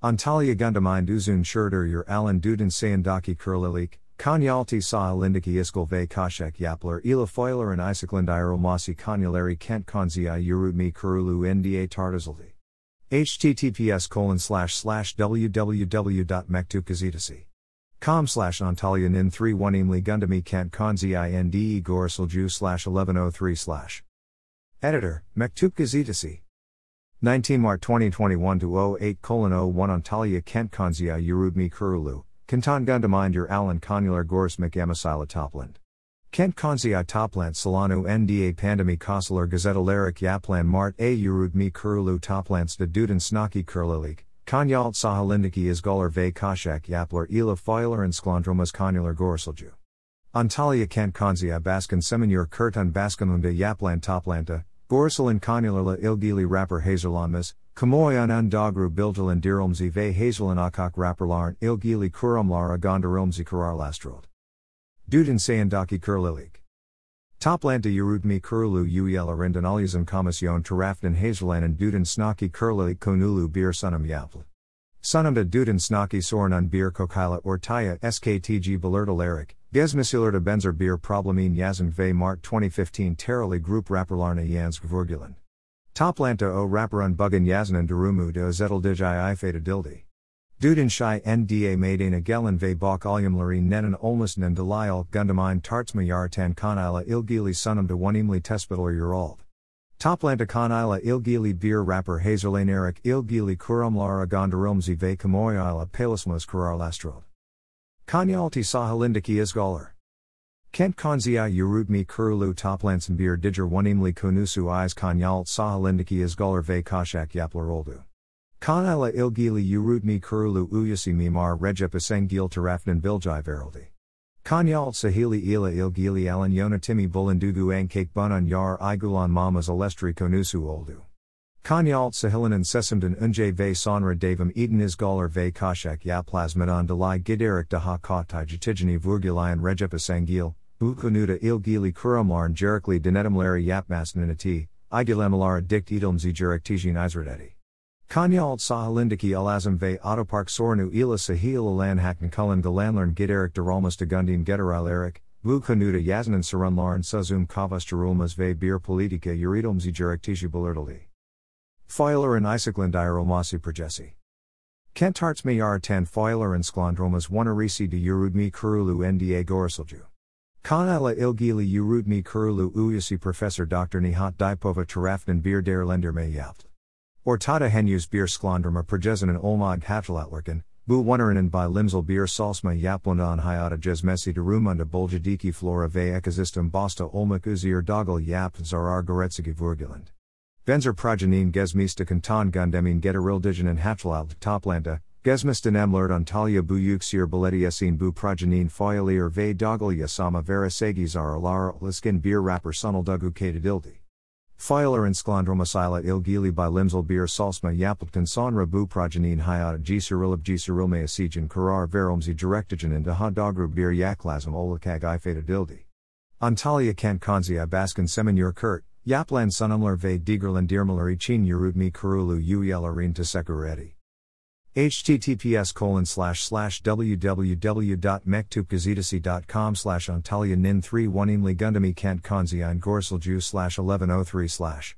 Antalya Gundamind Uzun Shurdur Yer Alan Duden Sayandaki Kurlilik, Kanyalti Saha Lindiki Iskal Ve Kashek Yapler Ela Foiler and Isaklandiro Masi Kanyalari Kent Konzia Yurutmi Kurulu NDA Tartazaldi. https colon slash slash www.mektupgazetasi.com slash Antalya Nin 31 Imli Gundami Kent Konzi INDE Gorisalju slash 1103 slash. Editor, Mektup. 19 March 2021 to 08 01 Antalya Kent Konzia Urudmi Kurulu, Kantan Gundaminder Alan Konular Gors McAmasila Topland. Kent Konzia Topland Solanu NDA Pandemi Kosalar Gazeta Larik Yaplan Mart A Urudmi Kurulu Toplants de Duden Snaki Kurlilik, Kanyalt Sahalindiki Izgalar Ve Kashak Yapler Ela Foiler and Sklondromas Konular Gorsilju. Antalya Kent Konzia Baskan Seminur Kurtan Baskanunda Yaplan Toplanta, Gorsalin Konularla Ilgili Rapper Hazelonmas, Kamoyan Undagru Bildalan Diromzi Ve Hazelin Akak Rapperlarn Ilgili Kurumlara Gondaromzi Kurar Lastrod. Duden Sayandaki Kurlilik. Toplanta Yurudmi Kurulu Uyela Rindanalizam Kommission Tarafdan Hazelan and Duden Snaki Kurlilik Konulu Bir Sunam Yapl. Sunamda Duden Snaki Sornan Bir Kokaila Ortaya SKTG Balertal Eric. Gezmisilerda benzer bir problemin yazın ve Mart 2015 terali grup rapperlarna yans gvurgulan. Toplanta o rapperun bugün yazının durumu de özetildici ifade dildi. Duden şi nda madena gelin ve bok nenen olmasının delayal gundamine tartsma yaratan konila ilgili sunumda onimli tespital urald. Toplanta konila ilgili bir rapper hazerlanerik ilgili kurumlara gondarumzi ve kamoyila palismus kurarlastrod. Kanyalti Sahalindiki Isgalar. Kent Konzia Yurudmi Kurulu Toplansenbir Diger Onimli Konusu Is Kanyalt Sahalindiki Isgalar Ve Kashak Yaplar Oldu. Kanila Ilgili Yurudmi Kurulu Uyasi Mimar Rejepisengil Tarafnan Biljai Veraldi. Kanyalt Sahili Ila Ilgili Alan Yonatimi Bulandugu Ankake Bunan Yar Igulan Mamas Alestri Konusu Oldu. Kanyalt Sahilanan Sesamdan Unje ve Sonra Davam Eden Isgalar ve Kashak Ya Plasmadan Dalai Giderik Daha Katai Jatijani Vurgilayan Rejepasangil, Ukunuda Ilgili Kurumlarn Jerikli Denetamlari Yapmasnanati, Igilamalara Dikt Edilmzi Jeriktijin Isradeti. Kanyalt Sahalindiki Alazam ve Autopark Sornu Ila Sahil Alan Hakan Kullan Galanlern Giderik Deralmas Degundim Gederal Erik, Vukanuda Yaznan Sarunlarn Suzum Kavas Jerulmas ve Bir Politika Uridilmzi Jeriktiji Balerdali. Foiler and Isakland Iromasi Progesi. Kentarts Mayar tan Foiler and Sklondromas Wanarisi de Urudmi Kurulu Nda Gorisilju. Kanala Ilgili Urudmi Kurulu Uyasi Professor Dr. Nihat Dipova Tarafnan Bir der Lender Mayapt. Ortada Henus Bir Sklondroma Projesanen Olmod Hatlalatlerken, Bu Woneranen by Limsel Bir Salsma Yaplundan Hayata Jesmesi Durumunda Boljadiki Flora Ve Ekazistum Bosta Olmak Uzir Dogal Yap Zarar Goretsigi Vurguland. Benzer Progenin Gesmista Kanton Gundemin Getarildigen Hatlalat Toplanda, Gesmistan Emlert Antalya Bu Yuxir Baleti Bu Progenin Foyalier Ve Dogal Yasama Vera Segizar Alara Liskin Bir Rapper Sunal Dugu Kadadildi. Foiler and Sklondromasila Ilgili by Limsel Bir Salsma Yaplepton Sonra Bu Progenin Hayat Gisirilib Gisirilme Asijan Karar Veromzi Direktigen and Daha Dogru Bir Yaklasm Olakag Ifada Dildi. Antalya Kant Konzia Baskin Seminur Kurt. Yaplan sunumlar ve digerlan dirmalar için yurudmi kurulu uyelarin tesekureti. https colon slash slash www.mektupgazetasi.com slash antalya nin 3 1 imli gundami kent konzian gorsilju slash 1103 slash